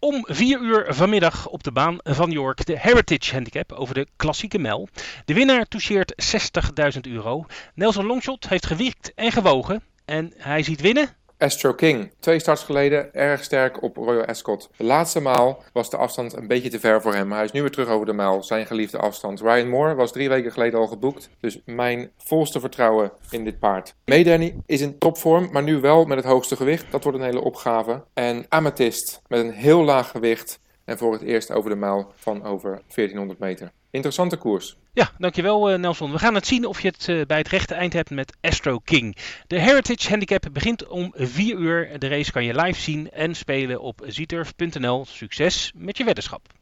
Om 4 uur vanmiddag op de baan van York de Heritage Handicap over de klassieke mijl. De winnaar toucheert 60.000 euro. Nelson Longshot heeft gewikt en gewogen en hij ziet winnen Astro King, twee starts geleden, erg sterk op Royal Ascot. De laatste maal was de afstand een beetje te ver voor hem. Hij is nu weer terug over de mijl, zijn geliefde afstand. Ryan Moore was drie weken geleden al geboekt, dus mijn volste vertrouwen in dit paard. Danny is in topvorm, maar nu wel met het hoogste gewicht. Dat wordt een hele opgave. En Amethyst met een heel laag gewicht en voor het eerst over de mijl van over 1400 meter. Interessante koers. Ja, dankjewel uh, Nelson. We gaan het zien of je het uh, bij het rechte eind hebt met Astro King. De Heritage Handicap begint om 4 uur. De race kan je live zien en spelen op zieturf.nl. Succes met je weddenschap.